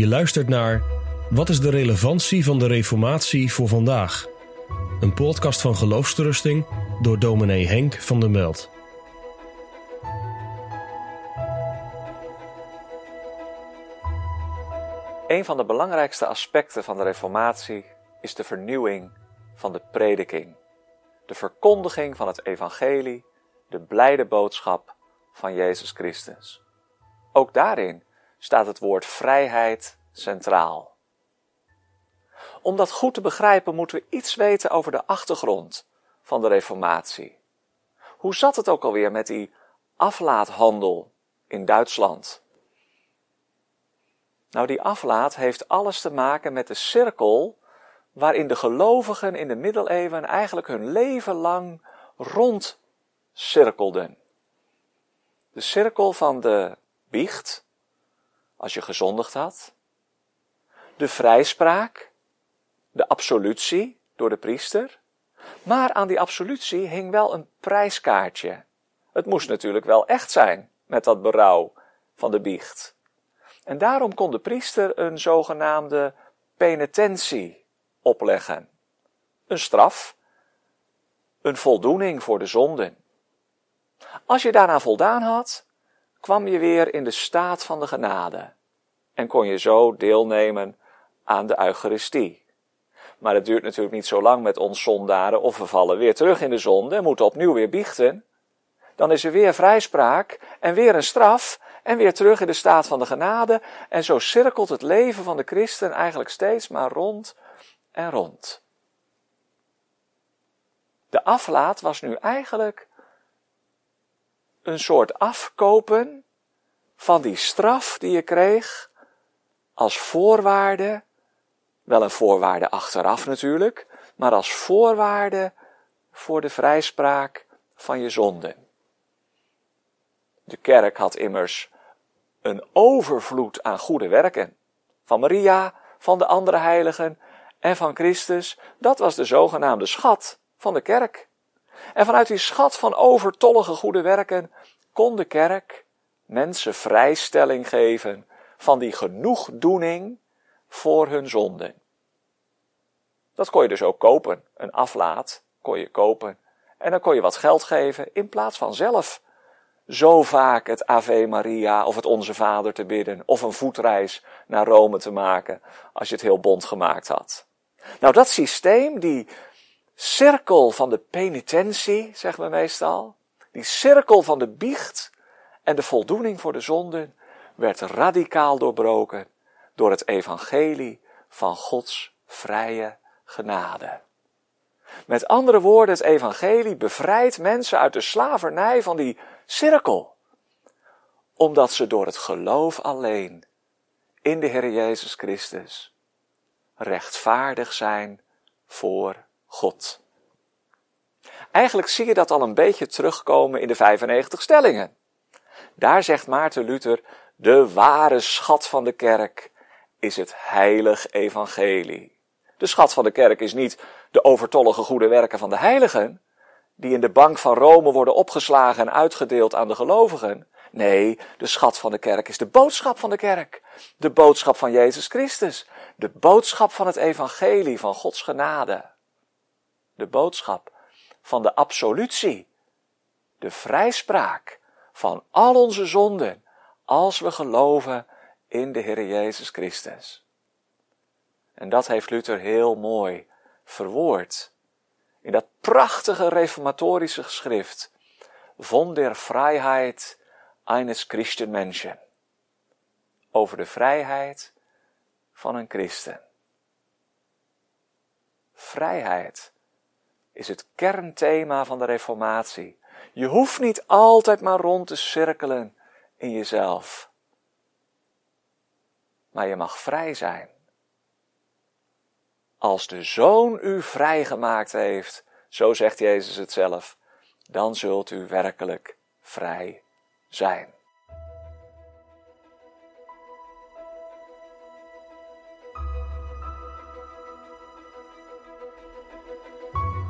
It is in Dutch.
Je luistert naar Wat is de relevantie van de Reformatie voor vandaag? Een podcast van Geloofsterusting door dominee Henk van der Meld. Een van de belangrijkste aspecten van de Reformatie is de vernieuwing van de prediking. De verkondiging van het Evangelie, de blijde boodschap van Jezus Christus. Ook daarin staat het woord vrijheid centraal. Om dat goed te begrijpen moeten we iets weten over de achtergrond van de Reformatie. Hoe zat het ook alweer met die aflaathandel in Duitsland? Nou, die aflaat heeft alles te maken met de cirkel waarin de gelovigen in de middeleeuwen eigenlijk hun leven lang rondcirkelden. De cirkel van de biecht, als je gezondigd had, de vrijspraak, de absolutie door de priester, maar aan die absolutie hing wel een prijskaartje. Het moest natuurlijk wel echt zijn met dat berouw van de biecht. En daarom kon de priester een zogenaamde penitentie opleggen. Een straf, een voldoening voor de zonden. Als je daaraan voldaan had, kwam je weer in de staat van de genade en kon je zo deelnemen aan de Eucharistie. Maar het duurt natuurlijk niet zo lang met ons zondaren of we vallen weer terug in de zonde en moeten opnieuw weer biechten. Dan is er weer vrijspraak en weer een straf en weer terug in de staat van de genade. En zo cirkelt het leven van de christen eigenlijk steeds maar rond en rond. De aflaat was nu eigenlijk een soort afkopen van die straf die je kreeg als voorwaarde, wel een voorwaarde achteraf natuurlijk, maar als voorwaarde voor de vrijspraak van je zonden. De kerk had immers een overvloed aan goede werken. Van Maria, van de andere heiligen en van Christus. Dat was de zogenaamde schat van de kerk. En vanuit die schat van overtollige goede werken kon de kerk mensen vrijstelling geven van die genoegdoening voor hun zonden. Dat kon je dus ook kopen. Een aflaat kon je kopen. En dan kon je wat geld geven in plaats van zelf zo vaak het Ave Maria of het Onze Vader te bidden of een voetreis naar Rome te maken als je het heel bond gemaakt had. Nou, dat systeem, die cirkel van de penitentie, zeggen we meestal, die cirkel van de biecht en de voldoening voor de zonden, werd radicaal doorbroken door het evangelie van Gods vrije genade. Met andere woorden, het evangelie bevrijdt mensen uit de slavernij van die cirkel. Omdat ze door het geloof alleen in de Heer Jezus Christus rechtvaardig zijn voor God. Eigenlijk zie je dat al een beetje terugkomen in de 95 stellingen. Daar zegt Maarten Luther, de ware schat van de kerk is het heilig evangelie. De schat van de kerk is niet de overtollige goede werken van de heiligen, die in de bank van Rome worden opgeslagen en uitgedeeld aan de gelovigen. Nee, de schat van de kerk is de boodschap van de kerk. De boodschap van Jezus Christus. De boodschap van het evangelie van Gods genade. De boodschap van de absolutie. De vrijspraak van al onze zonden als we geloven in de Heer Jezus Christus. En dat heeft Luther heel mooi verwoord in dat prachtige reformatorische geschrift von der Freiheit eines Christenmenschen. Over de vrijheid van een christen. Vrijheid is het kernthema van de Reformatie. Je hoeft niet altijd maar rond te cirkelen in jezelf. Maar je mag vrij zijn. Als de Zoon u vrijgemaakt heeft, zo zegt Jezus het zelf, dan zult u werkelijk vrij zijn.